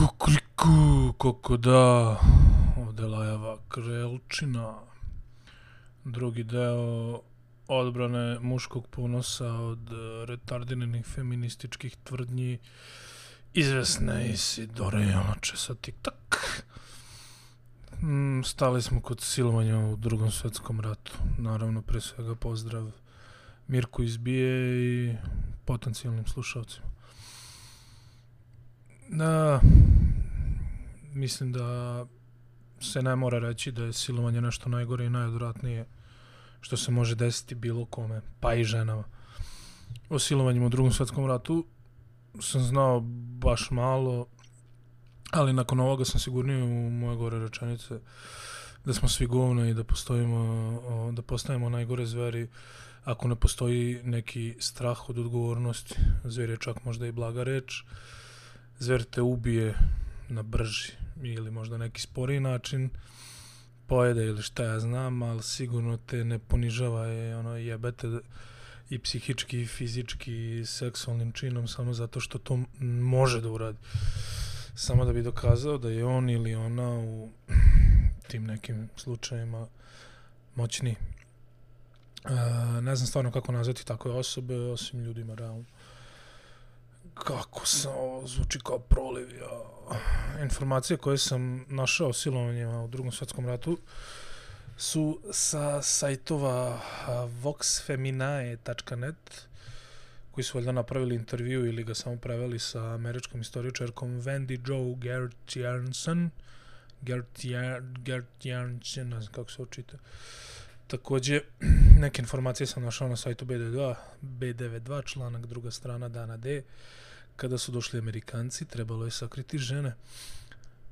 Kukriku, kako da, ovde Lajava Krelčina, drugi deo odbrane muškog ponosa od e, retardiranih feminističkih tvrdnji izvesne Isidore Janoče sa TikTok. Mm, stali smo kod silovanja u drugom svetskom ratu. Naravno, pre svega pozdrav Mirku iz Bije i potencijalnim slušalcima. Da, mislim da se ne mora reći da je silovanje nešto najgore i najodvratnije što se može desiti bilo kome, pa i ženama. O silovanjima u drugom svjetskom ratu sam znao baš malo, ali nakon ovoga sam sigurniji u moje gore rečenice da smo svi govno i da postojimo, da postajemo najgore zveri ako ne postoji neki strah od odgovornosti. Zver je čak možda i blaga reč. Zver te ubije na brži ili možda neki sporiji način pojede ili šta ja znam, ali sigurno te ne ponižava je ono jebete i psihički, i fizički, i seksualnim činom samo zato što to može da uradi. Samo da bi dokazao da je on ili ona u tim nekim slučajima moćni. E, ne znam stvarno kako nazvati takve osobe, osim ljudima realno. Kako sam, ovo zvuči kao proliv, ja. Informacije koje sam našao o silovanjima u drugom svjetskom ratu su sa sajtova voxfeminae.net koji su valjda napravili intervju ili ga samo preveli sa američkom istoričarkom Wendy Joe Gert Jarnson Gert, Jar, Gert Jarnson ne znam kako se očita. Takođe neke informacije sam našao na sajtu B92 B92 članak druga strana dana D kada su došli Amerikanci, trebalo je sakriti žene.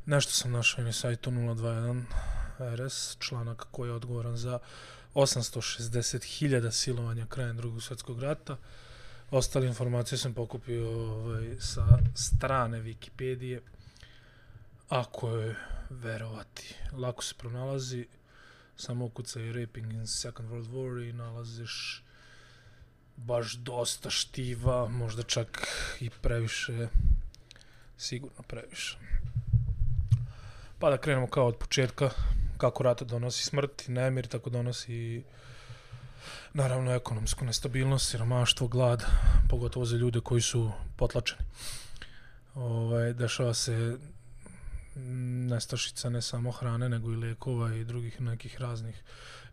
Nešto sam našao na sajtu 021 RS, članak koji je odgovoran za 860.000 silovanja krajem drugog svjetskog rata. Ostale informacije sam pokupio ovaj, sa strane Wikipedije. Ako je verovati, lako se pronalazi, samo ukucaj Raping in Second World War i nalaziš baš dosta štiva, možda čak i previše, sigurno previše. Pa da krenemo kao od početka, kako rata donosi smrt i nemir, tako donosi naravno ekonomsku nestabilnost, siromaštvo, glad, pogotovo za ljude koji su potlačeni. Ovaj, dešava se nestašica ne samo hrane, nego i lekova i drugih nekih raznih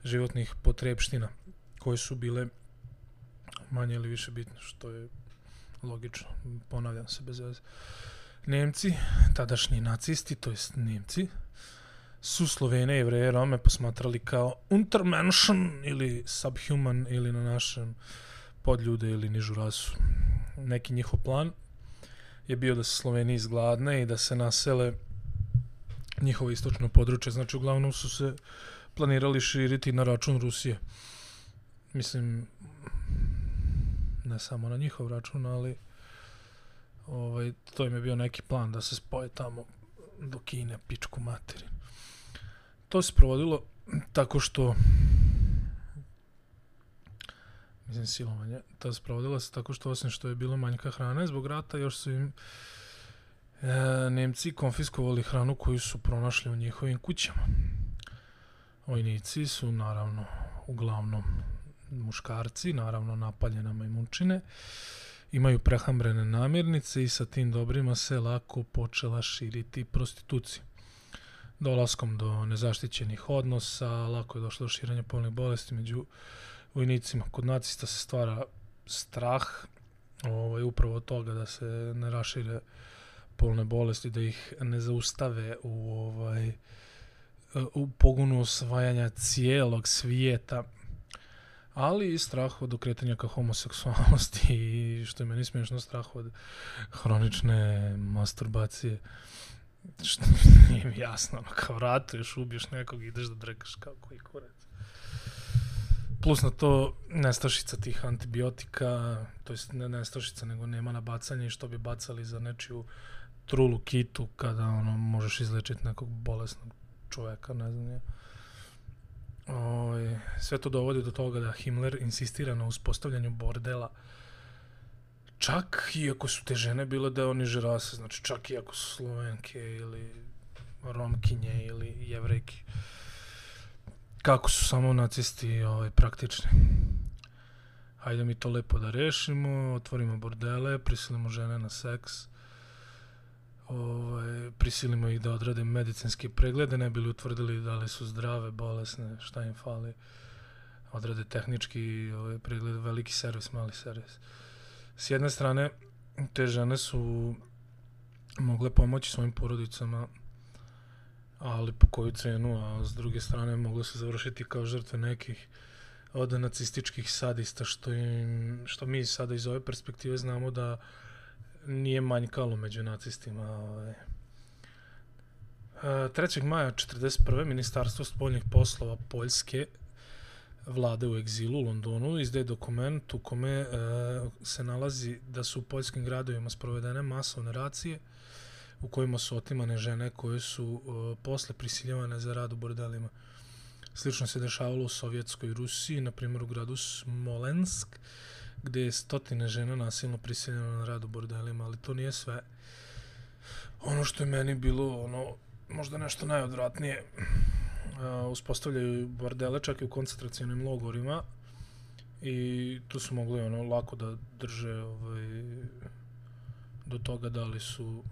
životnih potrebština koje su bile manje ili više bitno, što je logično, ponavljam se bez veze. Nemci, tadašnji nacisti, to jest Nemci, su Slovene, Jevreje, Rome posmatrali kao Untermenschen ili subhuman ili na našem podljude ili nižu rasu. Neki njihov plan je bio da se Sloveni izgladne i da se nasele njihovo istočno područje. Znači, uglavnom su se planirali širiti na račun Rusije. Mislim, ne samo na njihov račun, ali ovaj, to im je bio neki plan da se spoje tamo do Kine, pičku materin. To se provodilo tako što mislim silovanje, to se provodilo se tako što osim što je bilo manjka hrane zbog rata, još su im e, Nemci konfiskovali hranu koju su pronašli u njihovim kućama. Vojnici su naravno uglavnom muškarci, naravno napaljena majmunčine, imaju prehambrene namirnice i sa tim dobrima se lako počela širiti prostitucija. Dolaskom do nezaštićenih odnosa, lako je došlo do širenja polnih bolesti među vojnicima. Kod nacista se stvara strah ovaj, upravo toga da se ne rašire polne bolesti, da ih ne zaustave u ovaj u pogonu osvajanja cijelog svijeta ali i strah od okretanja ka homoseksualnosti i što je meni smiješno strah od hronične masturbacije. Što nije mi jasno ono, kao ratuješ, ubiješ nekog i ideš da drekaš kao koji kurac. Plus na to nestašica tih antibiotika to jest ne nestašica nego nema na bacanje što bi bacali za nečiju trulu kitu kada ono možeš izlečiti nekog bolesnog čovjeka ne znam je Oj, sve to dovodi do toga da Himmler insistira na uspostavljanju bordela. Čak i ako su te žene bile deo niže rase, znači čak i ako su slovenke ili romkinje ili jevrejke, kako su samo nacisti ovaj, praktični. Hajde mi to lepo da rešimo, otvorimo bordele, prisilimo žene na seks, ovaj, prisilimo ih da odrade medicinske preglede, ne bili utvrdili da li su zdrave, bolesne, šta im fali, odrade tehnički ovaj, pregled, veliki servis, mali servis. S jedne strane, te žene su mogle pomoći svojim porodicama, ali po koju cenu, a s druge strane mogle se završiti kao žrtve nekih od nacističkih sadista, što, im, što mi sada iz ove perspektive znamo da nije manjkalo među nacistima. Ovaj. E, 3. Maja 1941. Ministarstvo spoljnih poslova Poljske vlade u egzilu u Londonu izdaje dokument u kome e, se nalazi da su u poljskim gradovima sprovedene masovne racije u kojima su otimane žene koje su e, posle prisiljavane za rad u bordelima. Slično se dešavalo u Sovjetskoj Rusiji, na primjer u gradu Smolensk, gde je stotine žena nasilno prisiljeno na rad u bordelima, ali to nije sve. Ono što je meni bilo ono možda nešto najodvratnije, uh, uspostavljaju bordele čak i u koncentracijanim logorima i tu su mogli ono lako da drže ovaj, do toga da li su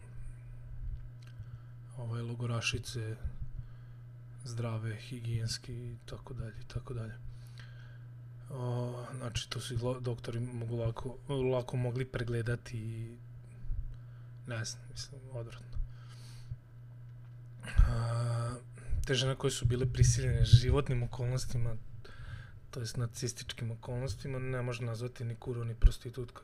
ovaj, logorašice zdrave, higijenski i tako dalje i tako dalje. O, znači, to su doktori mogu lako, lako mogli pregledati i ne znam, mislim, odvratno. A, te žene koje su bile prisiljene životnim okolnostima, to jest nacističkim okolnostima, ne može nazvati ni kuro, ni prostitutka.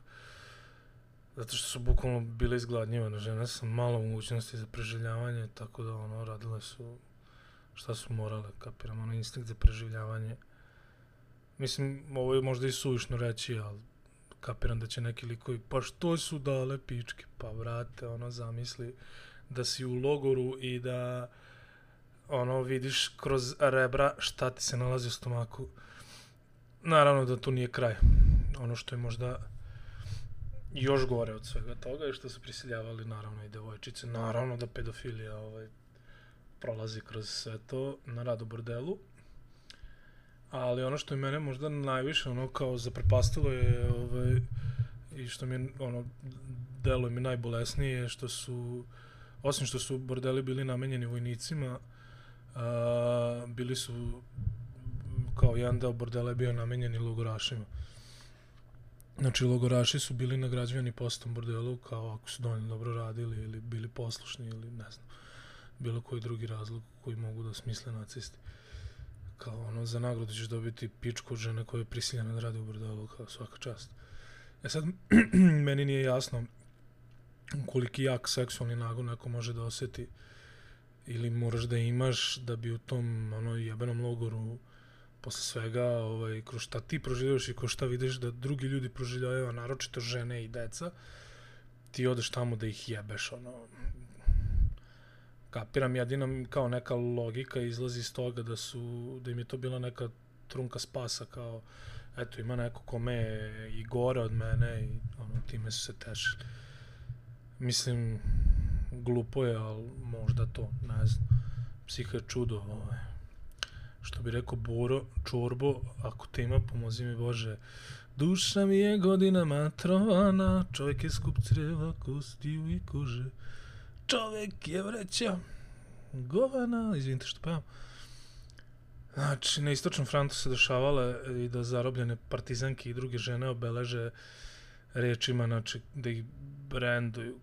Zato što su bukvalno bile izgladnjivane žene sa malo mogućnosti za preživljavanje, tako da ono, radile su šta su morale, kapiram, ono instinkt za preživljavanje. Mislim, ovo je možda i suvišno reći, ali kapiram da će neki likovi, pa što su dale pičke, pa vrate, ono, zamisli da si u logoru i da ono, vidiš kroz rebra šta ti se nalazi u stomaku. Naravno da to nije kraj. Ono što je možda još gore od svega toga je što su prisiljavali naravno i devojčice. Naravno da pedofilija ovaj, prolazi kroz sve to na radu bordelu. Ali ono što je mene možda najviše ono kao zaprepastilo je ovaj, i što mi ono delo mi najbolesnije je što su osim što su bordeli bili namenjeni vojnicima a, bili su kao jedan deo bordela je bio namenjen i logorašima. Znači, logoraši su bili nagrađivani postom bordelu kao ako su donji dobro radili ili bili poslušni ili ne znam, bilo koji drugi razlog koji mogu da smisle nacisti. Kao ono, za nagradu ćeš dobiti pičku od žene koja je prisiljena da radi u bordelu kao svaka čast. E sad, meni nije jasno koliki jak seksualni nagon neko može da osjeti ili moraš da imaš da bi u tom ono, jebenom logoru posle svega, ovaj, kroz šta ti proživljavaš i kroz šta vidiš da drugi ljudi proživljavaju, a naročito žene i deca, ti odeš tamo da ih jebeš, ono, kapiram, jedina kao neka logika izlazi iz toga da su, da im je to bila neka trunka spasa, kao, eto, ima neko kome je i gore od mene i ono, time su se tešili. Mislim, glupo je, ali možda to, ne znam, psiha je čudo, ovaj što bi rekao Boro, čorbo, ako te ima, pomozi mi Bože. Duša mi je godinama trovana, čovjek je skup creva, kostiju i kože. Čovjek je vreća, govana, izvinite što pevam. Znači, na istočnom frontu se dešavale i da zarobljene partizanke i druge žene obeleže rečima, znači, da ih brenduju,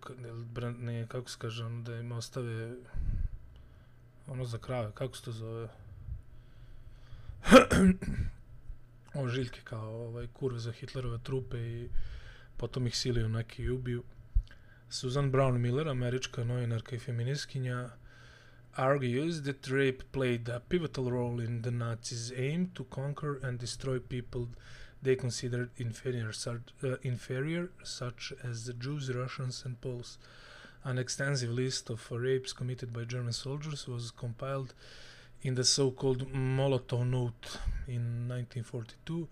brand, ne, kako se kaže, ono, da im ostave ono za krave, kako se to zove? ožiljke kao ovaj kurve za Hitlerove trupe i potom ih siliju neki i ubiju. Susan Brown Miller, američka novinarka i feministkinja, argues that rape played a pivotal role in the Nazis' aim to conquer and destroy people they considered inferior, such, uh, inferior, such as the Jews, Russians, and Poles. An extensive list of rapes committed by German soldiers was compiled in the so-called Molotov Note in 1942,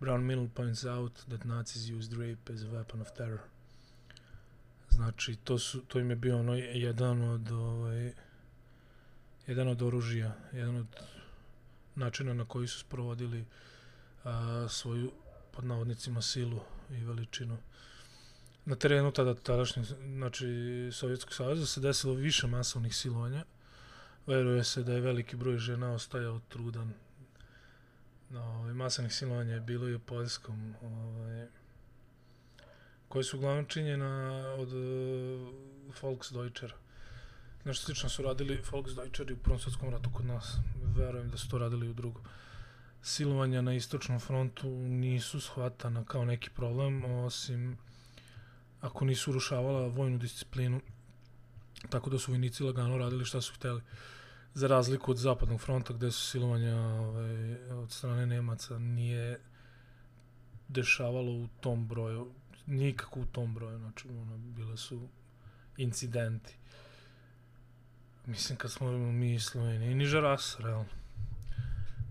Brown Mill points out that Nazis used rape as a weapon of terror. Znači, to, su, to im je bio ono jedan od, ovaj, jedan od oružja, jedan od načina na koji su sprovodili a, svoju, pod navodnicima, silu i veličinu. Na terenu tada, tadašnjeg, znači, Sovjetskog savjeza se desilo više masovnih silovanja. Veruje se da je veliki broj žena ostajao trudan. No, ovaj, masovnih silovanja je bilo i u Poljskom. Ovaj, koje su uglavnom činjena od uh, Volksdeutschera. Nešto slično su radili Volksdeutscheri u Prvom svjetskom ratu kod nas. Verujem da su to radili u drugom. Silovanja na istočnom frontu nisu shvatana kao neki problem, osim ako nisu urušavala vojnu disciplinu, tako da su vojnici lagano radili šta su hteli. Za razliku od zapadnog fronta, gde su silovanja ovaj, od strane Nemaca nije dešavalo u tom broju, nikako u tom broju, znači ono, bile su incidenti. Mislim, kad smo mi Sloveniji, niža rasa, realno.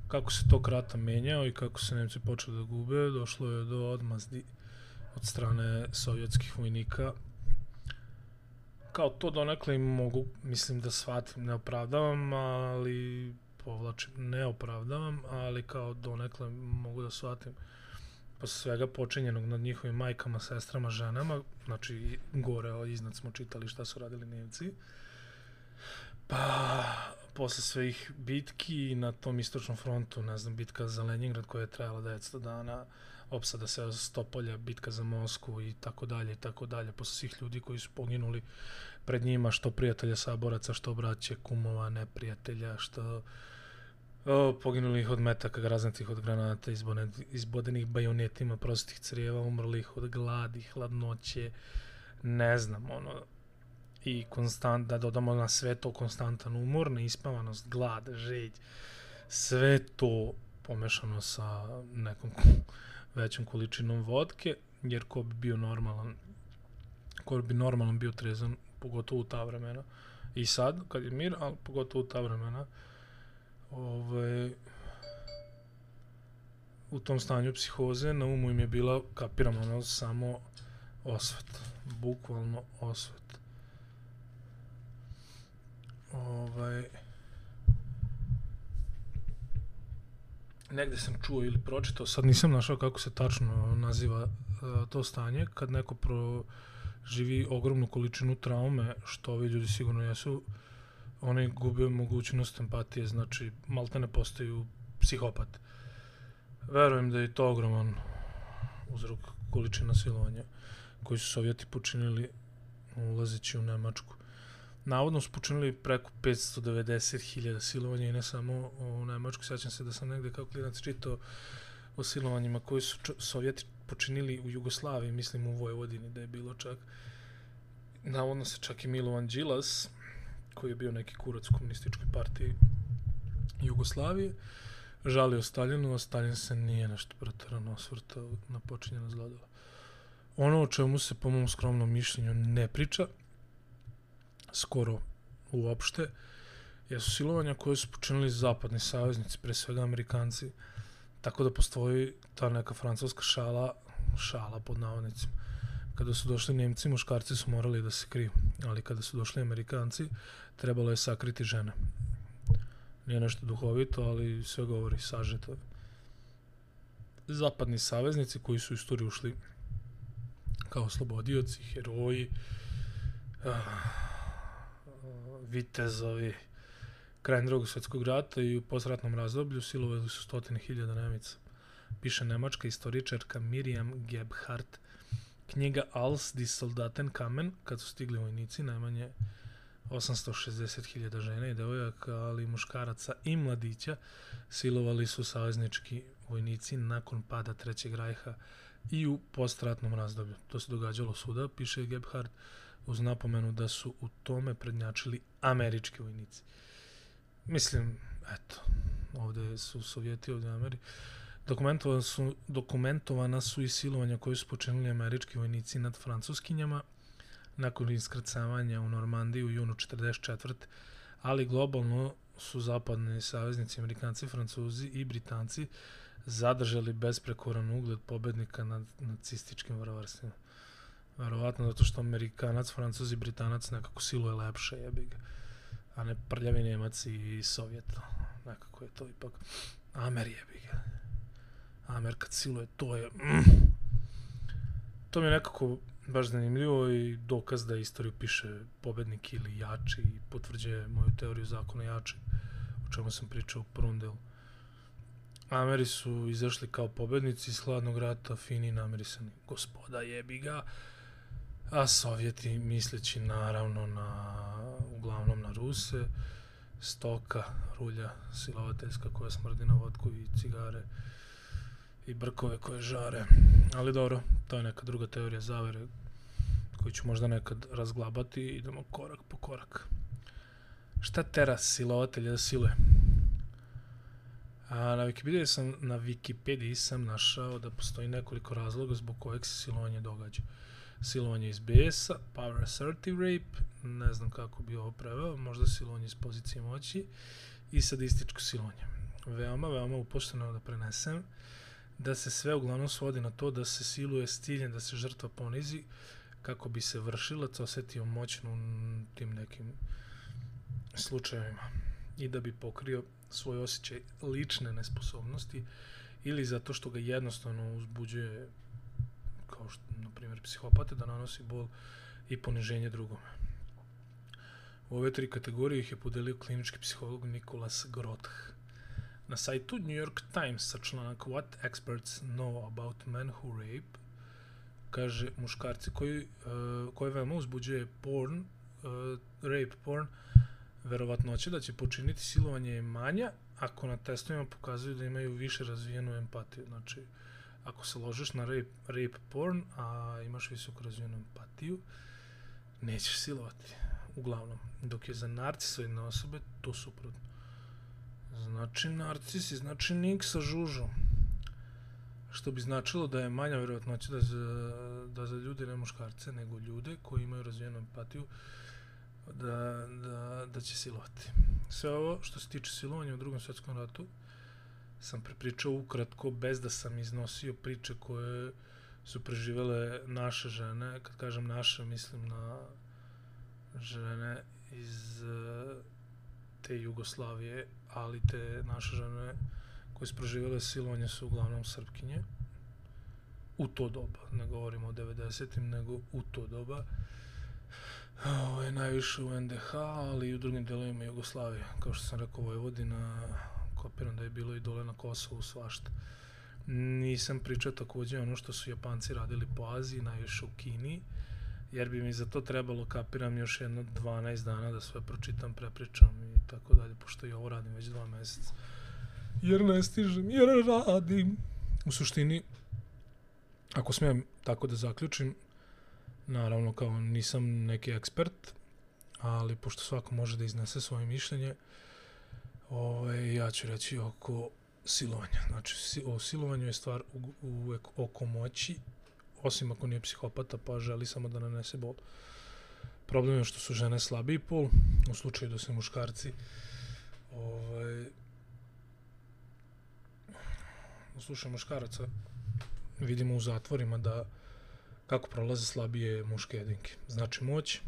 Kako se to krata menjao i kako se Nemci počeli da gube, došlo je do odmazdi od strane sovjetskih vojnika. Kao to donekle im mogu, mislim da shvatim, ne opravdavam, ali povlačim, ne opravdavam, ali kao donekle mogu da shvatim posle svega počinjenog nad njihovim majkama, sestrama, ženama, znači gore iznad smo čitali šta su radili Nemci. Pa, posle svih bitki na tom istočnom frontu, ne znam, bitka za Leningrad koja je trajala 900 dana, opsada se Stopolja, bitka za Mosku i tako dalje i tako dalje, posle svih ljudi koji su poginuli pred njima, što prijatelja saboraca, što braće, kumova, neprijatelja, što o, poginulih od metaka, graznatih od granata, izbodenih, izbodenih bajonetima, prostih crijeva, umrlih od gladi, hladnoće, ne znam, ono, i konstant, da dodamo na sve to konstantan umor, neispavanost, glad, žeđ, sve to pomešano sa nekom većom količinom vodke, jer ko bi bio normalan, ko bi normalan bio trezan, pogotovo u ta vremena, i sad, kad je mir, ali pogotovo u ta vremena, ovaj, u tom stanju psihoze, na umu im je bila, kapiram ono, samo osvet, bukvalno osvet. Ovaj, negde sam čuo ili pročitao, sad nisam našao kako se tačno naziva uh, to stanje, kad neko proživi ogromnu količinu traume, što ovi ljudi sigurno jesu, oni gube mogućnost empatije, znači malte ne postaju psihopat. Verujem da je to ogroman uzrok količina silovanja koji su Sovjeti počinili ulazeći u Nemačku navodno su počinili preko 590.000 silovanja i ne samo u Nemačku. Sjećam se da sam negde kao klinac čitao o silovanjima koji su Sovjeti počinili u Jugoslaviji, mislim u Vojvodini da je bilo čak. Navodno se čak i Milovan Đilas, koji je bio neki kurac u komunističkoj partiji Jugoslavije, žalio Staljinu, a Stalin se nije nešto pretarano osvrtao na počinjena zlodala. Ono o čemu se po mom skromnom mišljenju ne priča, skoro uopšte, jesu silovanja koje su počinili zapadni saveznici, pre svega amerikanci, tako da postoji ta neka francuska šala, šala pod navodnicima. Kada su došli Nemci, muškarci su morali da se kriju, ali kada su došli Amerikanci, trebalo je sakriti žene. Nije nešto duhovito, ali sve govori sažeto. Zapadni saveznici koji su u istoriju ušli kao slobodioci, heroji, uh, vitezovi krajem drugog svjetskog rata i u posratnom razdoblju silovali su stotine hiljada Nemica. Piše nemačka istoričarka Miriam Gebhardt. Knjiga Als die Soldaten kamen, kad su stigli vojnici, najmanje 860.000 žena i devojaka, ali i muškaraca i mladića, silovali su saveznički vojnici nakon pada Trećeg rajha i u postratnom razdoblju. To se događalo suda, piše Gebhardt, uz napomenu da su u tome prednjačili američki vojnici. Mislim, eto, ovde su Sovjeti, ovde Ameri. Dokumentovana su, dokumentovana su i silovanja koje su počinili američki vojnici nad francuskinjama nakon iskrcavanja u Normandiji u junu 44. Ali globalno su zapadni saveznici, amerikanci, francuzi i britanci zadržali besprekoran ugled pobednika nad nacističkim varvarstvima Verovatno zato što Amerikanac, Francuz i Britanac nekako siluje lepše, jebi ga. A ne prljavi Nemac i Sovjet. Nekako je to ipak... Amer jebi ga. Amer kad siluje, to je... Mm. To mi je nekako baš zanimljivo i dokaz da istoriju piše pobednik ili jači i potvrđuje moju teoriju zakona jači, o čemu sam pričao u prvom delu. Ameri su izašli kao pobednici iz hladnog rata, fini namirisani gospoda jebi ga, a Sovjeti misleći naravno na, uglavnom na Ruse, stoka, rulja, silovateljska koja smrdi na vodku i cigare i brkove koje žare. Ali dobro, to je neka druga teorija zavere koju ću možda nekad razglabati i idemo korak po korak. Šta tera silovatelja da siluje? A, na Wikipediji sam, na Wikipediji sam našao da postoji nekoliko razloga zbog kojeg se silovanje događa. Silovanje iz besa, power assertive rape, ne znam kako bi ovo preveo, možda silovanje iz pozicije moći i sadističko silovanje. Veoma, veoma upošteno da prenesem da se sve uglavnom svodi na to da se siluje s ciljem da se žrtva ponizi kako bi se vršilac osetio moćno u tim nekim slučajevima i da bi pokrio svoj osjećaj lične nesposobnosti ili zato što ga jednostavno uzbuđuje kao što, na primjer, psihopate da nanosi bol i poniženje drugome. U ove tri kategorije ih je podelio klinički psiholog Nikolas Groth. Na sajtu New York Times sa članak What Experts Know About Men Who Rape kaže muškarci koji, uh, koje veoma uzbuđuje porn, uh, rape porn, verovatnoće da će počiniti silovanje je manja ako na testovima pokazuju da imaju više razvijenu empatiju. Znači, ako se ložiš na rape, rape porn, a imaš visoko razvijenu empatiju, nećeš silovati, uglavnom. Dok je za narcisoidne osobe to suprotno. Znači, narcisi, znači nik sa žužom. Što bi značilo da je manja vjerovatnoća da za, da za ljude, ne muškarce, nego ljude koji imaju razvijenu empatiju, da, da, da će silovati. Sve ovo što se tiče silovanja u drugom svjetskom ratu sam prepričao ukratko bez da sam iznosio priče koje su preživele naše žene. Kad kažem naše, mislim na žene iz te Jugoslavije, ali te naše žene koje su proživjele silovanje su uglavnom srpkinje. U to doba, ne govorimo o 90-im, nego u to doba. Ovo je najviše u NDH, ali i u drugim delovima Jugoslavije. Kao što sam rekao, Vojvodina, kopiram da je bilo i dole na Kosovu svašta. Nisam pričao također ono što su Japanci radili po Aziji, najviše u Kini, jer bi mi za to trebalo, kapiram, još jedno 12 dana da sve pročitam, prepričam i tako dalje, pošto i ovo radim već dva mjeseca. Jer ne stižem, jer radim. U suštini, ako smijem tako da zaključim, naravno kao nisam neki ekspert, ali pošto svako može da iznese svoje mišljenje, ovaj, ja ću reći oko silovanja. Znači, o silovanju je stvar uvek oko moći, osim ako nije psihopata pa želi samo da nanese bol. Problem je što su žene slabiji pol, u slučaju da su muškarci ovaj, u slučaju muškaraca vidimo u zatvorima da kako prolaze slabije muške jedinke. Znači moć,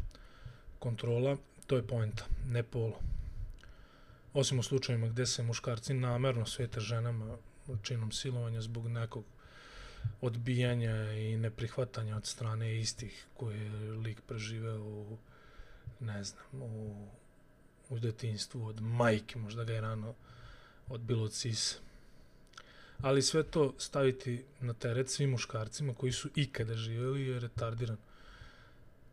kontrola, to je poenta, ne polo. Osim u slučajima gdje se muškarci namerno svete ženama činom silovanja zbog nekog odbijanja i neprihvatanja od strane istih koje je lik preživeo u, ne znam, u, u detinstvu od majke, možda ga je rano odbilo od sisa ali sve to staviti na teret svim muškarcima koji su ikada živjeli je retardiran.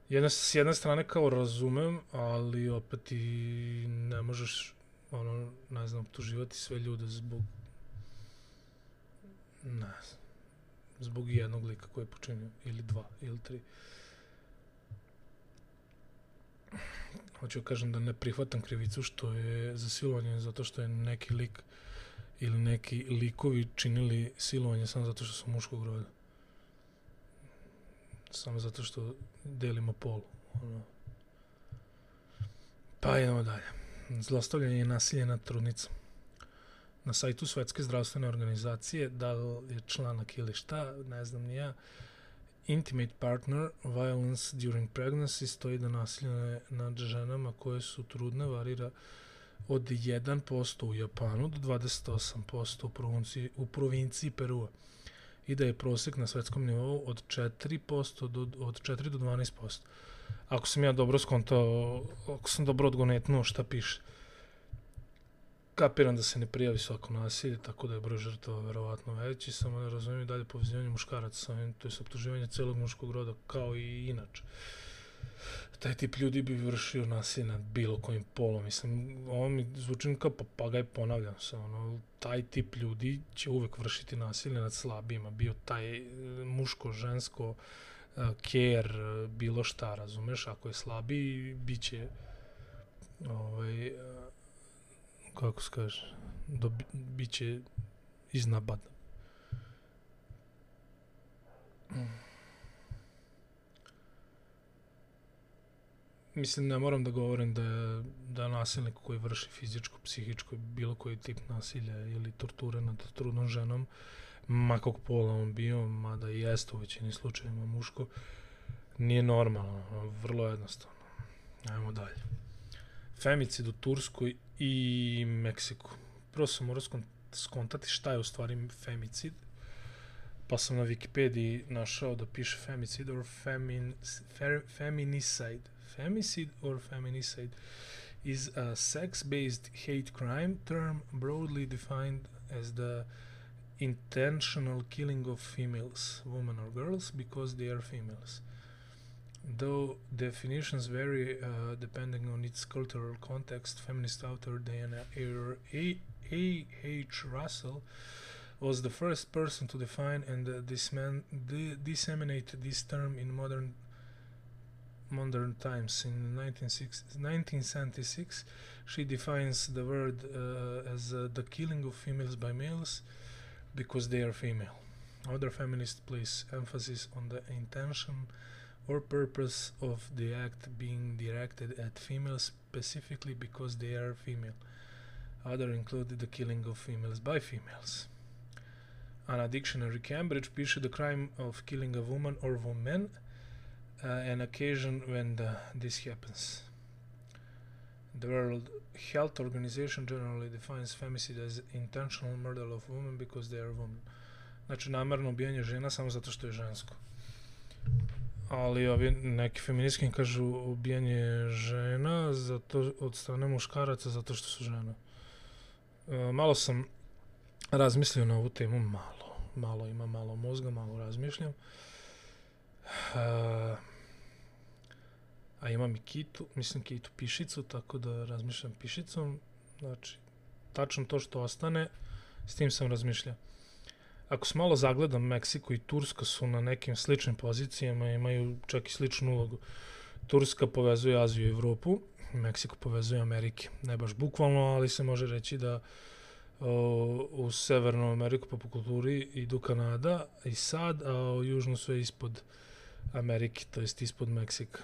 Jedna, s jedne strane kao razumem, ali opet i ne možeš ono, ne znam, optuživati sve ljude zbog ne znam, zbog jednog lika koji je počinio, ili dva, ili tri. Hoću kažem da ne prihvatam krivicu što je za silovanje zato što je neki lik ili neki likovi činili silovanje samo zato što su muškog roda. Samo zato što delimo pol. Ono. Pa idemo dalje. Zlostavljanje i nasilje nad trudnicom. Na sajtu Svetske zdravstvene organizacije, da li je članak ili šta, ne znam ni ja, intimate partner violence during pregnancy stoji da nasilje nad ženama koje su trudne varira od 1% u Japanu do 28% u provinciji, u provinciji Perua i da je prosjek na svetskom nivou od 4% do, od 4 do 12%. Ako sam ja dobro skontao, ako sam dobro odgonetnuo šta piše kapiram da se ne prijavi svako nasilje, tako da je broj žrtava verovatno veći, samo ne razumijem dalje povezivanje muškaraca sa ovim, to je optuživanje celog muškog roda, kao i inače. Taj tip ljudi bi vršio nasilje nad bilo kojim polom, mislim, ovo mi zvuči kao papagaj, ponavljam se, ono, taj tip ljudi će uvek vršiti nasilje nad slabijima, bio taj e, muško, žensko, care, e, bilo šta, razumeš, ako je slabiji, bit će ovaj, kako se kaže, dobi, bit će iznabad. Mislim, ne moram da govorim da je, da je nasilnik koji vrši fizičko, psihičko, bilo koji tip nasilja ili torture nad trudnom ženom, makog pola on bio, mada i jeste u većini slučajima muško, nije normalno, vrlo jednostavno. Ajmo dalje. Femicid u Turskoj i Meksiku. Prvo sam morao skontati šta je u stvari femicid, pa sam na Wikipediji našao da piše femicid or femin, fer, feminicide. Femicide or feminicide is a sex-based hate crime term broadly defined as the intentional killing of females, women or girls, because they are females. Though definitions vary uh, depending on its cultural context, feminist author Diana A. A. H. Russell was the first person to define and uh, disman- di- disseminate this term in modern modern times. In 1976, she defines the word uh, as uh, the killing of females by males because they are female. Other feminists place emphasis on the intention or purpose of the act being directed at females specifically because they are female. Other included the killing of females by females. On a dictionary Cambridge piše the crime of killing a woman or women uh, an occasion when the, this happens. The World Health Organization generally defines femicide as intentional murder of women because they are women. Znači namjerno ubijanje žena samo zato što je žensko ali ovi neki feministki kažu ubijanje žena zato od strane muškaraca zato što su žene. E, malo sam razmislio na ovu temu, malo, malo ima malo mozga, malo razmišljam. E, a imam i kitu, mislim kitu pišicu, tako da razmišljam pišicom. Znači, tačno to što ostane, s tim sam razmišljao ako se malo zagledam, Meksiko i Turska su na nekim sličnim pozicijama, imaju čak i sličnu ulogu. Turska povezuje Aziju i Evropu, Meksiko povezuje Amerike. Ne baš bukvalno, ali se može reći da o, u Severnu Ameriku po kulturi idu Kanada i sad, a u Južnu su ispod Amerike, to jest ispod Meksika.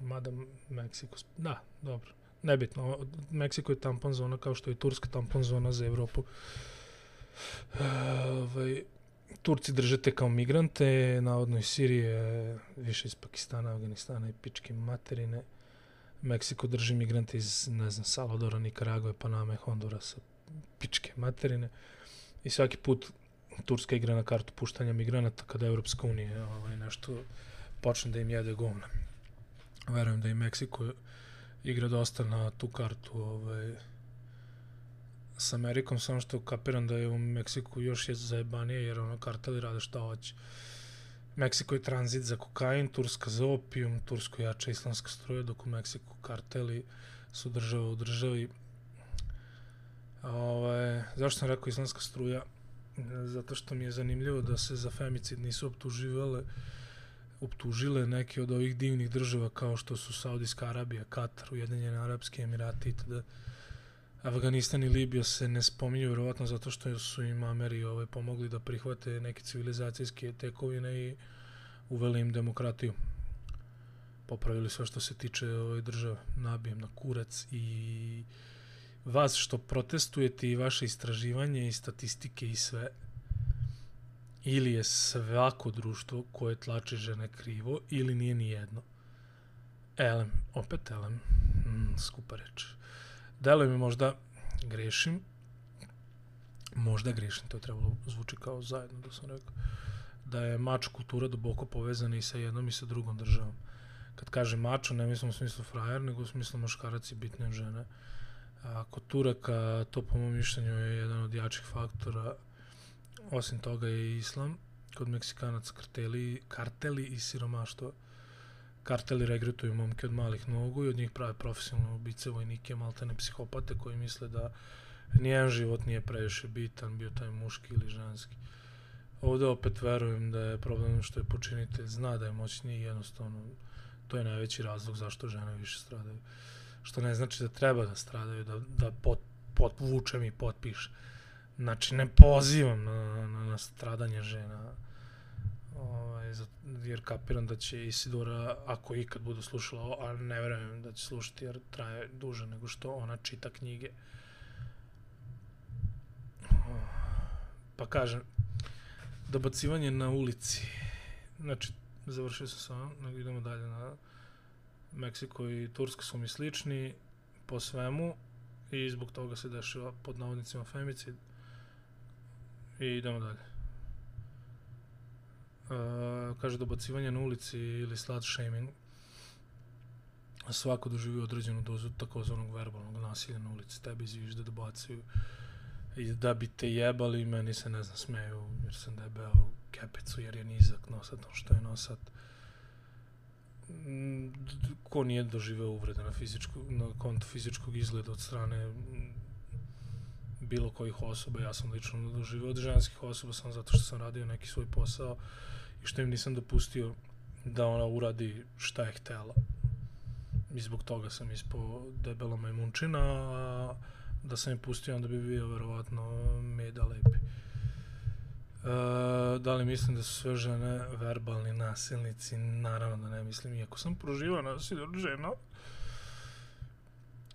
Mada Meksiko, da, dobro, nebitno. Meksiko je tampon zona kao što je Turska tampon zona za Evropu. Uh, Eh, ovaj, Turci držete kao migrante, navodno iz Sirije, više iz Pakistana, Afganistana i pičke materine. Meksiko drži migrante iz, ne znam, Salvadora, Nikaragove, Paname, Hondurasa, pičke materine. I svaki put Turska igra na kartu puštanja migranata kada Evropska unija ovaj, nešto počne da im jede govna. Verujem da i Meksiko igra dosta na tu kartu ovaj, s Amerikom, samo što kapiram da je u Meksiku još je zajebanije, jer ono karteli rade šta hoće. Meksiko je tranzit za kokain, Turska za opijum, Tursko jača islamska struja, dok u Meksiku karteli su država u državi. Ove, ovaj, zašto sam rekao islamska struja? Zato što mi je zanimljivo da se za femicid nisu optuživale optužile neke od ovih divnih država kao što su Saudijska Arabija, Katar, Ujedinjene Arabske Emirati itd. Afganistan i Libija se ne spominju vjerovatno zato što su im Ameri ove, pomogli da prihvate neke civilizacijske tekovine i uveli im demokratiju. Popravili sve što se tiče ovaj, države. Nabijem na kurac i vas što protestujete i vaše istraživanje i statistike i sve ili je svako društvo koje tlači žene krivo ili nije ni jedno. Elem, opet elem, mm, skupa reč. Deluje mi možda grešim, možda grešim, to je trebalo zvuči kao zajedno da sam rekao, da je mač kultura duboko povezana i sa jednom i sa drugom državom. Kad kaže mačo, ne mislim u smislu frajer, nego u smislu muškarac i bitne žene. A, kod Turaka, to po mojom mišljenju je jedan od jačih faktora, osim toga je islam, kod Meksikanaca karteli, karteli i siromaštvo. Karteli regrutuju momke od malih nogu i od njih prave profesionalne ubice, vojnike, maltene psihopate koji misle da nijedan život nije previše bitan, bio taj muški ili ženski. Ovde opet verujem da je problem što je počinitelj zna da je moćniji jednostavno to je najveći razlog zašto žene više stradaju. Što ne znači da treba da stradaju, da, da pot, potvučem i potpišem. Znači, ne pozivam na, na, na stradanje žena, ovaj, jer kapiram da će Isidora, ako ikad budu slušala ovo, a ne verujem da će slušati jer traje duže nego što ona čita knjige. Pa kažem, dobacivanje na ulici. Znači, završio sam sa nego idemo dalje na Meksiko i Turska su mi slični po svemu i zbog toga se dešava pod navodnicima femicid i idemo dalje. Uh, kaže dobacivanje na ulici ili slut shaming. Svako doživi određenu dozu takozvanog verbalnog nasilja na ulici. Tebi izviš da dobacuju i da bi te jebali meni se ne znam smeju jer sam debeo kepicu jer je nizak nosat ono što je nosat. Ko nije doživeo uvrede na, fizičku, na kontu fizičkog izgleda od strane bilo kojih osoba, ja sam lično doživio od ženskih osoba sam zato što sam radio neki svoj posao i što im nisam dopustio da ona uradi šta je htela. I zbog toga sam ispo debela majmunčina, a da sam je pustio, onda bi bio verovatno meda lepi. E, da li mislim da su sve žene verbalni nasilnici? Naravno da ne mislim, iako sam proživao nasilje od žena.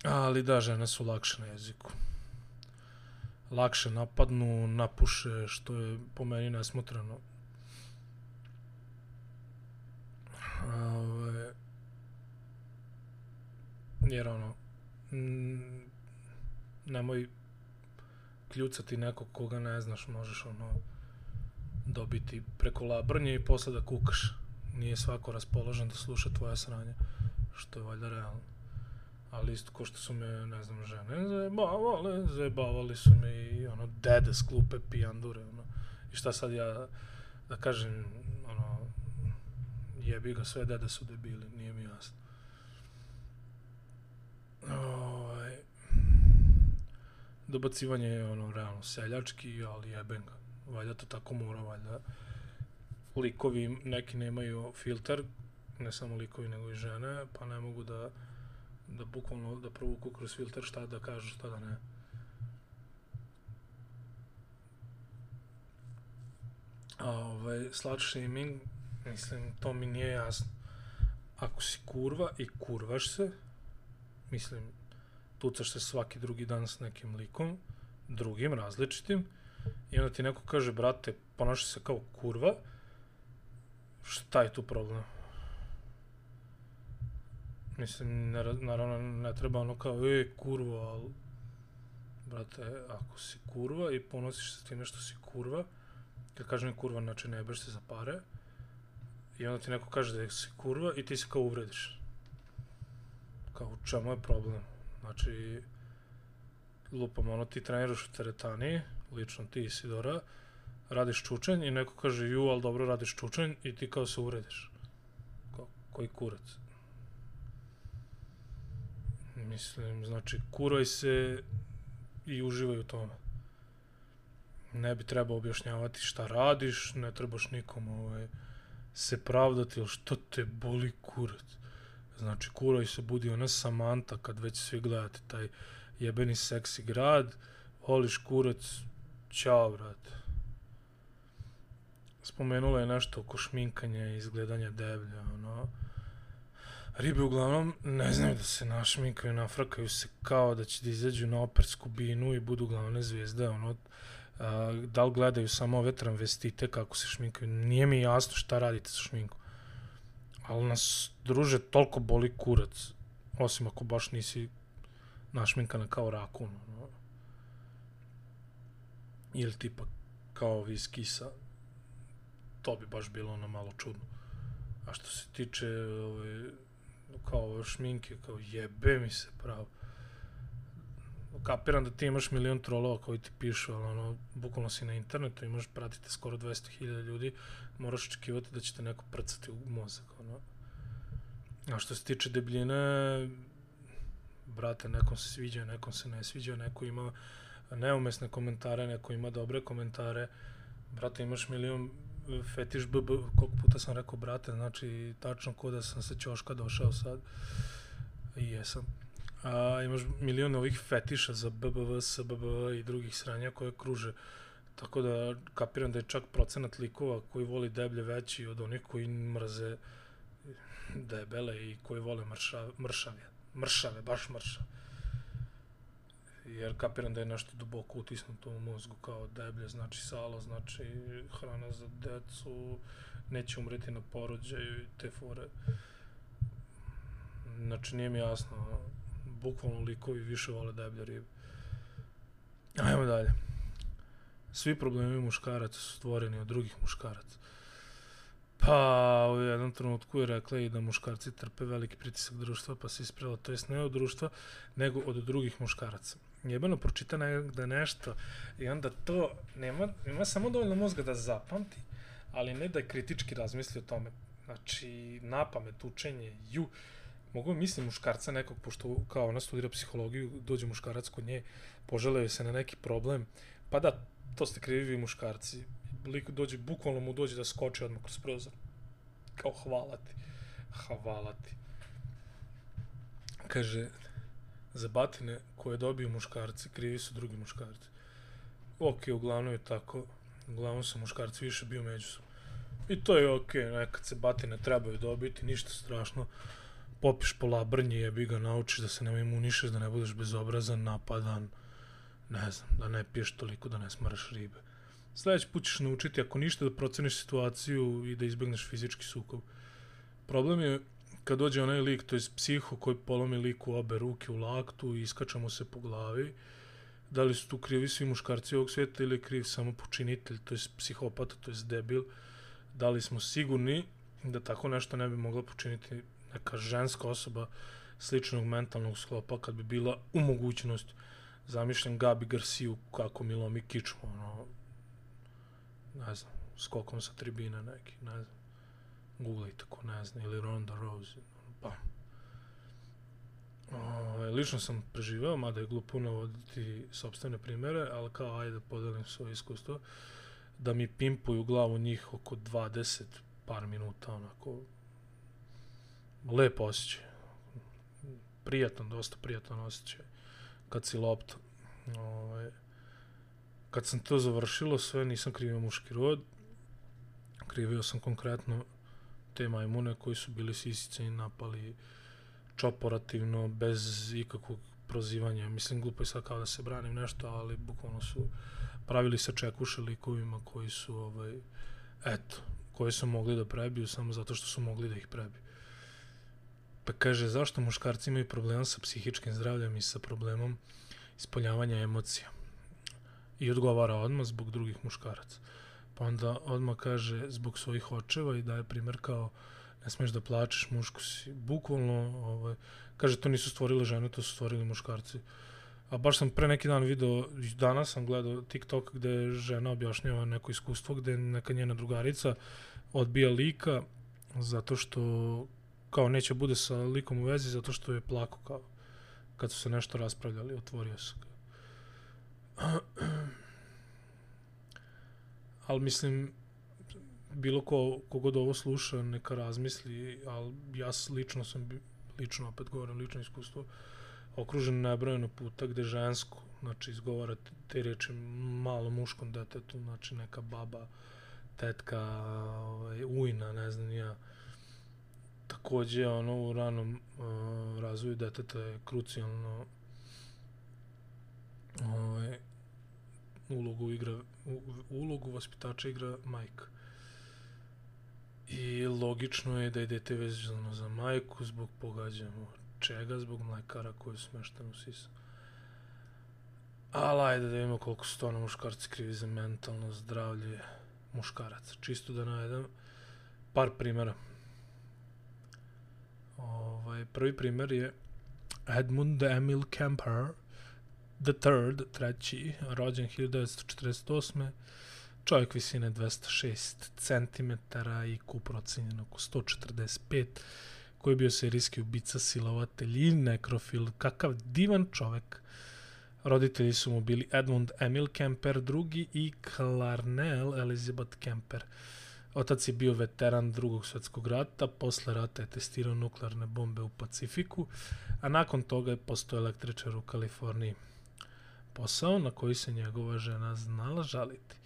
Ali da, žene su lakše na jeziku. Lakše napadnu, napuše, što je po meni nesmotreno. Ove, jer ono, nemoj kljucati nekog koga ne znaš, možeš ono, dobiti preko labrnje i posle da kukaš. Nije svako raspoložen da sluša tvoja sranja, što je valjda realno. Ali isto ko što su me, ne znam, žene zajebavale, zajebavali su me i ono, dede s klupe pijandure, ono. I šta sad ja, da kažem, ono, jebi ga, sve dede su debili, nije mi jasno. Ovaj, dobacivanje je ono, realno, seljački, ali jebem ga valjda to tako mora, valjda likovi neki nemaju filter, ne samo likovi nego i žene, pa ne mogu da da bukvalno da provuku kroz filter šta da kažu, šta da ne. A ovaj, slut shaming, mislim, to mi nije jasno. Ako si kurva i kurvaš se, mislim, tucaš se svaki drugi dan s nekim likom, drugim, različitim, I onda ti neko kaže, brate, ponaša se kao kurva, šta je tu problem? Mislim, naravno, ne treba ono kao, e, kurva, ali, brate, ako si kurva i ponosiš se time što si kurva, kad kažem kurva, znači ne jebeš se za pare, i onda ti neko kaže da si kurva i ti se kao uvrediš. Kao, u čemu je problem? Znači, lupam, ono, ti treniraš u teretani, lično ti Isidora, radiš čučanj i neko kaže ju, ali dobro radiš čučanj i ti kao se uvrediš. Kao, koji kurac? Mislim, znači, kuraj se i uživaj u tome. Ne bi trebao objašnjavati šta radiš, ne trebaš nikom ovaj, se pravdati, ili što te boli kurac. Znači, kuraj se budi ona Samanta kad već svi gledate taj jebeni seksi grad, voliš kurac, Ćao, brate. Spomenula je nešto oko šminkanja i izgledanja deblja, ono. Ribe uglavnom ne znaju da se našminkaju, nafrakaju se kao da će da izađu na opersku binu i budu glavne zvijezde, ono, a, da li gledaju samo ove tramvestite kako se šminkaju. Nije mi jasno šta radite sa šminkom. Ali nas, druže, toliko boli kurac. Osim ako baš nisi našminkana kao rakun. ono. Ili tipa kao viskisa. To bi baš bilo ono malo čudno. A što se tiče ove, kao šminke, kao jebe mi se pravo kapiram da ti imaš milion trolova koji ti pišu, ali ono, bukvalno si na internetu, imaš, pratite skoro 200.000 ljudi, moraš očekivati da će te neko prcati u mozak, ono. A što se tiče debljine, brate, nekom se sviđa, nekom se ne sviđa, neko ima neumesne komentare, neko ima dobre komentare, brate, imaš milion fetiš BB, koliko puta sam rekao, brate, znači, tačno ko da sam sa Ćoška došao sad, i jesam a, imaš milion ovih fetiša za BBV, SBB i drugih sranja koje kruže. Tako da kapiram da je čak procenat likova koji voli deblje veći od onih koji mrze debele i koji vole mršave, mršave, mršave, baš mršave. Jer kapiram da je nešto duboko utisnuto u mozgu kao deblje, znači salo, znači hrana za decu, neće umreti na porođaju i te fore. Znači nije mi jasno bukvalno likovi više vole deblje ribe. Ajmo dalje. Svi problemi muškaraca su stvoreni od drugih muškaraca. Pa u jednom trenutku je rekla i da muškarci trpe veliki pritisak društva, pa se isprela, to jest ne od društva, nego od drugih muškaraca. Jebeno pročita negde nešto i onda to nema, ima samo dovoljno mozga da zapamti, ali ne da kritički razmisli o tome. Znači, napamet, učenje, ju, mogu mislim muškarca nekog, pošto kao ona studira psihologiju, dođe muškarac kod nje, poželeo se na neki problem, pa da, to ste krivi vi muškarci. Lik dođe, bukvalno mu dođe da skoči odmah kroz prozor. Kao hvala ti. Hvala ti. Kaže, za batine koje dobiju muškarci, krivi su drugi muškarci. Ok, uglavnom je tako. Uglavnom su muškarci više bio međusobno. I to je ok, nekad se batine trebaju dobiti, ništa strašno popiš po labrnji, jebi ga, naučiš da se ne imunišeš, da ne budeš bezobrazan, napadan, ne znam, da ne piješ toliko, da ne smaraš ribe. Sljedeći put ćeš naučiti, ako ništa, da proceniš situaciju i da izbegneš fizički sukob. Problem je kad dođe onaj lik, to je psiho koji polomi liku obe ruke u laktu i iskačamo se po glavi, da li su tu krivi svi muškarci ovog svijeta ili je kriv samo počinitelj, to je psihopata, to je debil, da li smo sigurni da tako nešto ne bi mogla počiniti neka ženska osoba sličnog mentalnog sklopa kad bi bila u mogućnost zamišljam Gabi Garciju kako mi lomi kičmu, ono ne znam skokom sa tribine neki ne znam googlej tako ne zna, ili Ronda Rose ono, pa O, lično sam preživeo, mada je glupo navoditi sobstvene primere, ali kao ajde podelim svoje iskustvo, da mi pimpuju glavu njih oko 20 par minuta, onako, lepo osjećaj. Prijatan, dosta prijatan osjećaj. Kad si lopta. Ovaj, kad sam to završilo, sve nisam krivio muški rod. Krivio sam konkretno te majmune koji su bili sisice i napali čoporativno, bez ikakvog prozivanja. Mislim, glupo je sad kao da se branim nešto, ali bukvalno su pravili se čekuše likovima koji su, ovaj, eto, koji su mogli da prebiju samo zato što su mogli da ih prebiju. Pa kaže, zašto muškarci imaju problema sa psihičkim zdravljem i sa problemom ispoljavanja emocija? I odgovara odmah zbog drugih muškaraca. Pa onda odmah kaže zbog svojih očeva i daje primjer kao ne smiješ da plačeš, muško si. Bukvalno, ovaj, kaže, to nisu stvorile žene, to su stvorili muškarci. A baš sam pre neki dan video, danas sam gledao TikTok gde žena objašnjava neko iskustvo gde neka njena drugarica odbija lika zato što kao neće bude sa likom u vezi zato što je plako kao kad su se nešto raspravljali, otvorio se. Ali mislim, bilo ko, kogod ovo sluša, neka razmisli, ali ja lično sam, lično opet govorim, lično iskustvo, okružen nebrojeno puta gde žensko, znači izgovara te reči malo muškom detetu, znači neka baba, tetka, ovaj, ujna, ne znam ja, takođe ono u ranom uh, razvoju deteta je krucijalno ovaj ulogu igra u, ulogu vaspitača igra majka. I logično je da je dete vezano za majku zbog pogađamo čega, zbog mlekara koji su smešteni u sisu. Ali ajde da vidimo koliko su to na muškarci krivi za mentalno zdravlje muškaraca. Čisto da navedem par primjera. Ovaj, prvi primjer je Edmund Emil Kemper, the third, treći, rođen 1948. Čovjek visine 206 cm i kup procenjen oko 145 koji je bio serijski ubica, silovatelj i nekrofil. Kakav divan čovjek. Roditelji su mu bili Edmund Emil Kemper II i Clarnell Elizabeth Kemper. Otac je bio veteran drugog svjetskog rata, posle rata je testirao nuklearne bombe u Pacifiku, a nakon toga je postao električar u Kaliforniji. Posao na koji se njegova žena znala žaliti.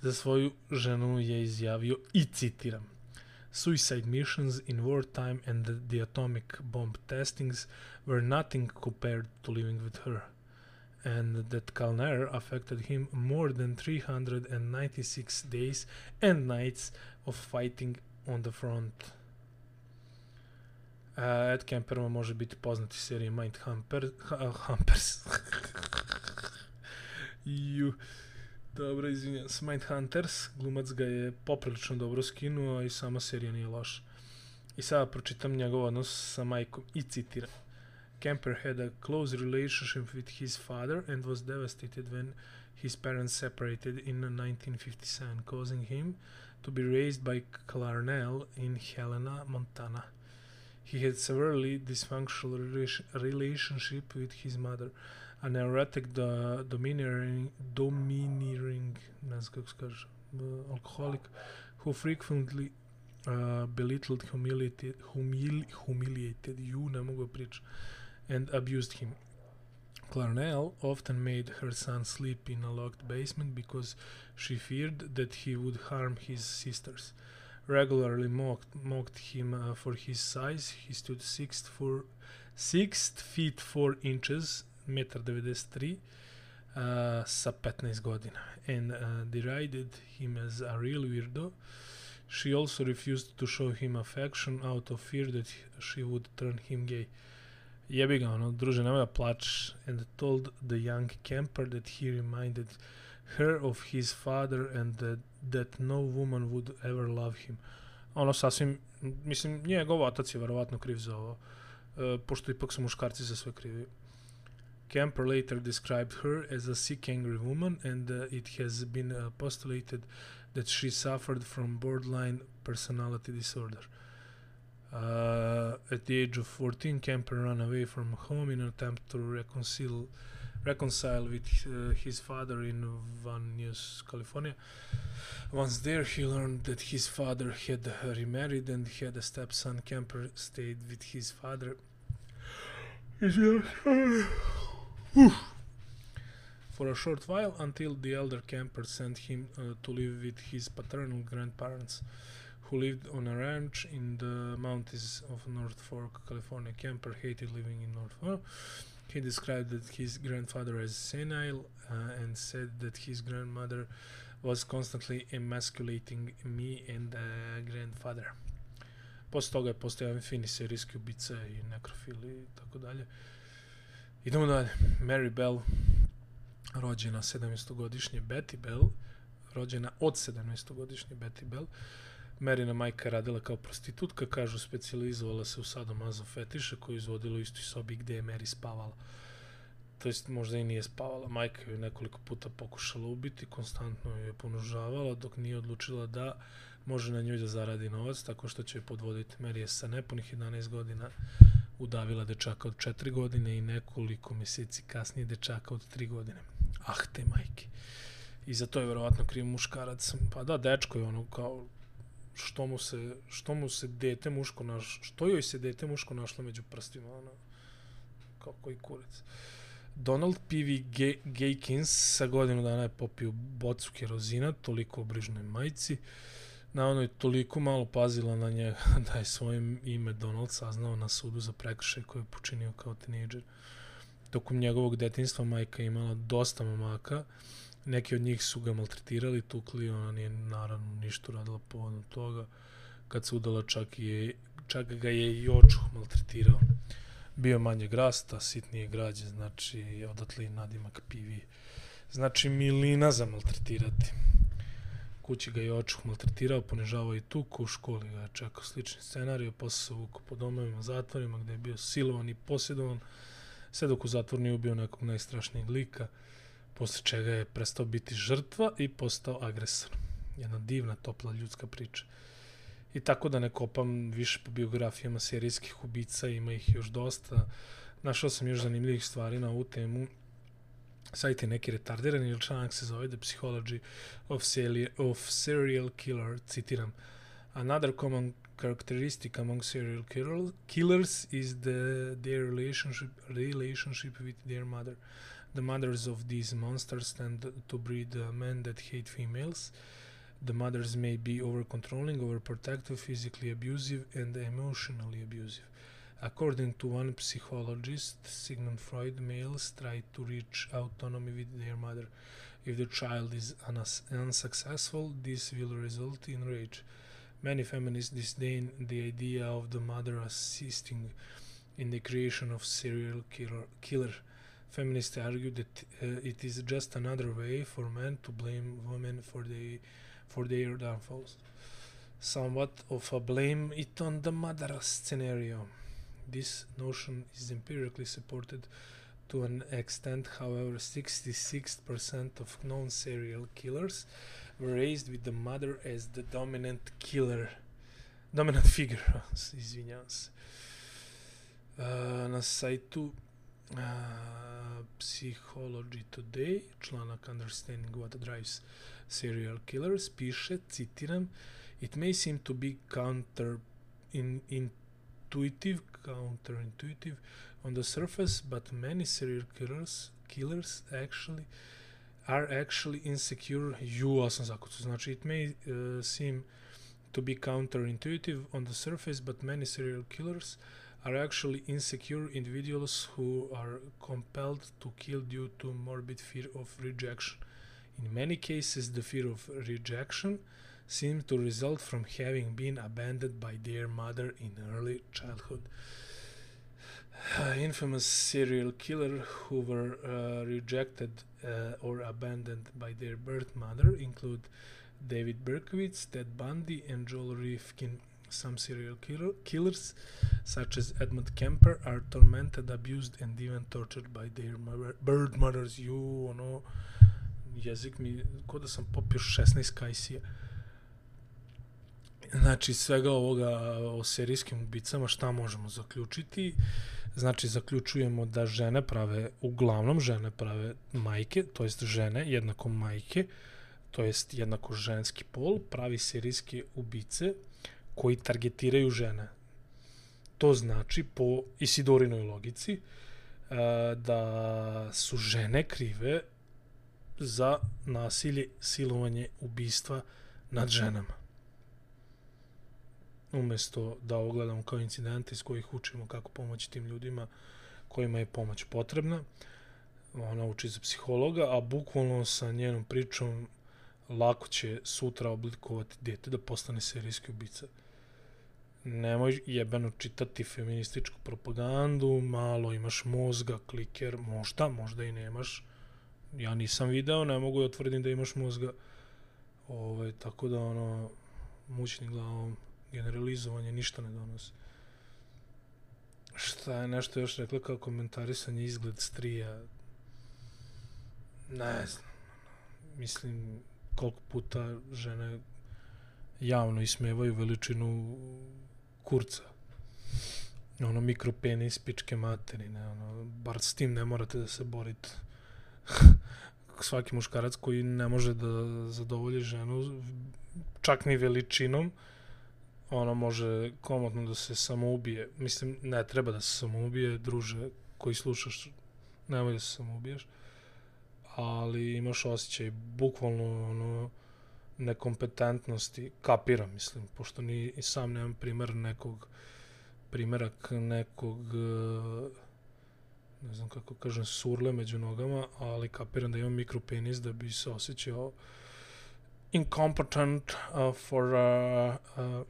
Za svoju ženu je izjavio i citiram Suicide missions in wartime and the, the atomic bomb testings were nothing compared to living with her and that Kalner affected him more than 396 days and nights of fighting on the front. Uh, Ed Kemper može biti poznati seriji Mind Humper, ha, Humpers. Ju. Dobro, izvinjam se. Mind Hunters, glumac ga je poprilično dobro skinuo i sama serija nije loša. I sada pročitam njegov odnos sa majkom i citiram. Kemper had a close relationship with his father and was devastated when his parents separated in 1957, causing him to be raised by Clarnell in Helena, Montana. He had severely dysfunctional relationship with his mother, an erratic, do, domineering, domineering alcoholic who frequently uh, belittled, humiliated, humili, humiliated you, ne mogu pričati, and abused him. Clarnell often made her son sleep in a locked basement because she feared that he would harm his sisters. Regularly mocked, mocked him uh, for his size. He stood six, four, six feet 4 inches, 1,93 m, uh, sa 15 godina, and uh, derided him as a real weirdo. She also refused to show him affection out of fear that she would turn him gay. jebi ga, ono, druže, nemoj da plačeš, and told the young camper that he reminded her of his father and that, that no woman would ever love him. Ono sasvim, mislim, njegov otac je verovatno kriv za ovo, uh, pošto ipak su muškarci za sve krivi. Camper later described her as a sick, angry woman, and uh, it has been uh, postulated that she suffered from borderline personality disorder. Uh, at the age of 14, Kemper ran away from home in an attempt to reconcile reconcile with uh, his father in Van Nuys, California. Once there, he learned that his father had remarried and had a stepson. Kemper stayed with his father. For a short while, until the elder Kemper sent him uh, to live with his paternal grandparents. who lived on a ranch in the mountains of North Fork, California. Kemper hated living in North Fork. He described his grandfather as senile uh, and said that his grandmother was constantly emasculating me and uh, grandfather. Posle toga je fini serijski ubica i nekrofil i tako dalje. Idemo dalje. Mary Bell, rođena 17-godišnje Betty Bell, rođena od 17-godišnje Betty Bell, Marina Merina majka radila kao prostitutka, kažu specijalizovala se u sadomazo fetiše koju izvodila u istoj sobi gde je Mary spavala. To jest možda i nije spavala. Majka je nekoliko puta pokušala ubiti, konstantno je ponužavala dok nije odlučila da može na njoj da zaradi novac tako što će je podvoditi. Mary je sa nepunih 11 godina udavila dečaka od 4 godine i nekoliko mjeseci kasnije dečaka od 3 godine. Ah, te majke. I za to je verovatno kriv muškarac. Pa da, dečko je ono kao što mu se što mu se dete muško naš što joj se dete muško našlo među prstima ona kao koji kurac Donald P.V. Gaykins sa godinu dana je popio bocu kerozina, toliko obrižnoj majci. Na ono je toliko malo pazila na njega da je svojim ime Donald saznao na sudu za prekršaj koje je počinio kao tinejdžer. Tokom njegovog detinstva majka imala dosta mamaka, Neki od njih su ga maltretirali, tukli, ona nije naravno ništa radila povodom toga. Kad se udala čak, je, čak ga je i očuh maltretirao. Bio manje grasta, sitnije građe, znači odatle i nadimak pivi. Znači milina za maltretirati. Kući ga je očuh maltretirao, ponižavao i tuku, u školi ga je čekao slični scenarij, posle se vuku po domovima, zatvorima, gde je bio silovan i posjedovan, sve dok u zatvor nije ubio nekog najstrašnijeg lika posle čega je prestao biti žrtva i postao agresor. Jedna divna, topla ljudska priča. I tako da ne kopam više po biografijama serijskih ubica, ima ih još dosta. Našao sam još zanimljivih stvari na ovu temu. Sajt je neki retardirani ili članak se zove The Psychology of, Celia, of Serial Killer, citiram. Another common characteristic among serial killers is the, their relationship, relationship with their mother. The mothers of these monsters tend to breed uh, men that hate females. The mothers may be over-controlling, over-protective, physically abusive, and emotionally abusive. According to one psychologist, Sigmund Freud, males try to reach autonomy with their mother. If the child is unsuccessful, this will result in rage. Many feminists disdain the idea of the mother assisting in the creation of serial killer. killer feminists argue that uh, it is just another way for men to blame women for the for their downfalls. Somewhat of a blame it on the mother scenario. This notion is empirically supported to an extent, however, 66% of known serial killers were raised with the mother as the dominant killer, dominant figure. Izvinjavam se. Uh, na sajtu uh, Psychology Today, članak Understanding What Drives Serial Killers, piše, citiram, It may seem to be counter in, intuitive, counterintuitive on the surface, but many serial killers killers actually are actually insecure. Ju, sam zakucu. Znači, it may uh, seem to be counterintuitive on the surface, but many serial killers are actually insecure individuals who are compelled to kill due to morbid fear of rejection. In many cases, the fear of rejection seems to result from having been abandoned by their mother in early childhood. Infamous serial killer who were uh, rejected uh, or abandoned by their birth mother include David Berkowitz, Ted Bundy, and Joel Rifkin. Some serial killer, killers, such as Edmund Kemper, are tormented, abused, and even tortured by their mother, bird mothers. You, ono, jezik mi, ko sam popio 16 kajsija. Znači, svega ovoga o serijskim ubicama, šta možemo zaključiti? Znači, zaključujemo da žene prave, uglavnom žene prave majke, to jest žene, jednako majke, to jest jednako ženski pol, pravi serijske ubice, koji targetiraju žene. To znači, po Isidorinoj logici, e, da su žene krive za nasilje, silovanje, ubistva nad ženama. Umesto da ogledamo kao incidente iz kojih učimo kako pomoći tim ljudima kojima je pomoć potrebna, ona uči za psihologa, a bukvalno sa njenom pričom lako će sutra oblikovati dete da postane serijski ubica nemoj jebeno čitati feminističku propagandu, malo imaš mozga, kliker, možda, možda i nemaš. Ja nisam video, ne mogu da otvrdim da imaš mozga. Ove, ovaj, tako da, ono, mućni glavom, generalizovanje ništa ne donosi. Šta je nešto još rekla kao komentarisanje izgled strija? Ne znam. Mislim, koliko puta žene javno ismevaju veličinu kurca. Ono, mikropenis, pičke materine, ono, bar s tim ne morate da se borite. Svaki muškarac koji ne može da zadovolji ženu, čak ni veličinom, ono može komotno da se samoubije. Mislim, ne treba da se samoubije, druže, koji slušaš, nemoj da se samoubiješ. Ali imaš osjećaj, bukvalno, ono, nekompetentnosti kapira, mislim, pošto ni i sam nemam primer nekog primerak nekog ne znam kako kažem, surle među nogama, ali kapiram da imam mikropenis da bi se osjećao incompetent uh, for uh, uh,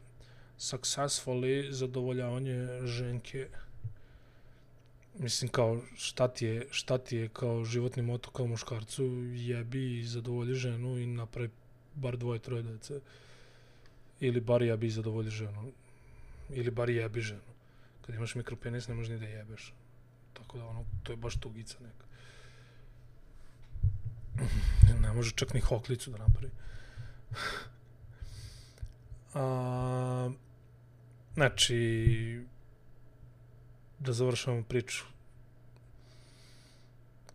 successfully zadovoljavanje ženke. Mislim kao šta ti je, šta ti je kao životni moto kao muškarcu jebi i zadovolji ženu i napravi bar dvoje, troje dece. Ili bar jebi i zadovolji ženu. Ili bar jebi ženu. Kad imaš mikropenis ne možeš ni da jebeš. Tako da ono, to je baš tugica neka. Ne može čak ni hoklicu da napravi. A, znači, da završavamo priču.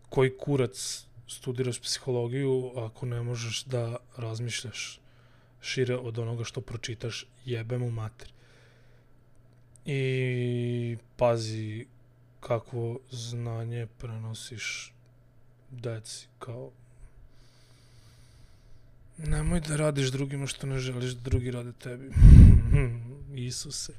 Koji kurac studiraš psihologiju ako ne možeš da razmišljaš šire od onoga što pročitaš jebem u mater. I pazi kakvo znanje prenosiš deci kao nemoj da radiš drugima što ne želiš da drugi rade tebi. Isuse.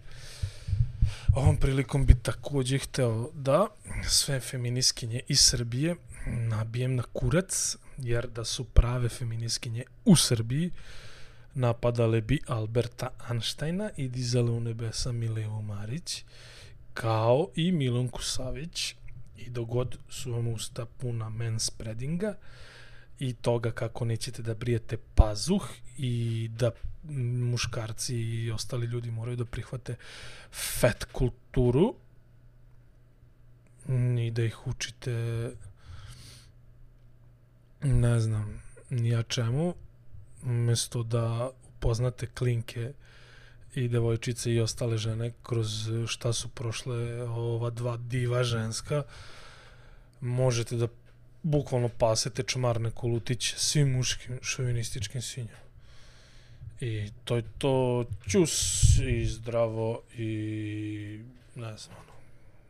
Ovom prilikom bi također hteo da sve feminiskinje iz Srbije nabijem na kurac, jer da su prave feminiskinje u Srbiji, napadale bi Alberta Einsteina i dizale u nebesa Mileu Marić, kao i Milonku Savić, i dogod su vam usta puna manspreadinga i toga kako nećete da brijete pazuh i da muškarci i ostali ljudi moraju da prihvate fat kulturu mm, i da ih učite ne znam nija čemu umjesto da upoznate klinke i devojčice i ostale žene kroz šta su prošle ova dva diva ženska možete da bukvalno pasete čmarne kolutiće svim muškim šovinističkim svinjama. I to je to čus i zdravo i ne znam,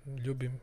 ono, ljubim.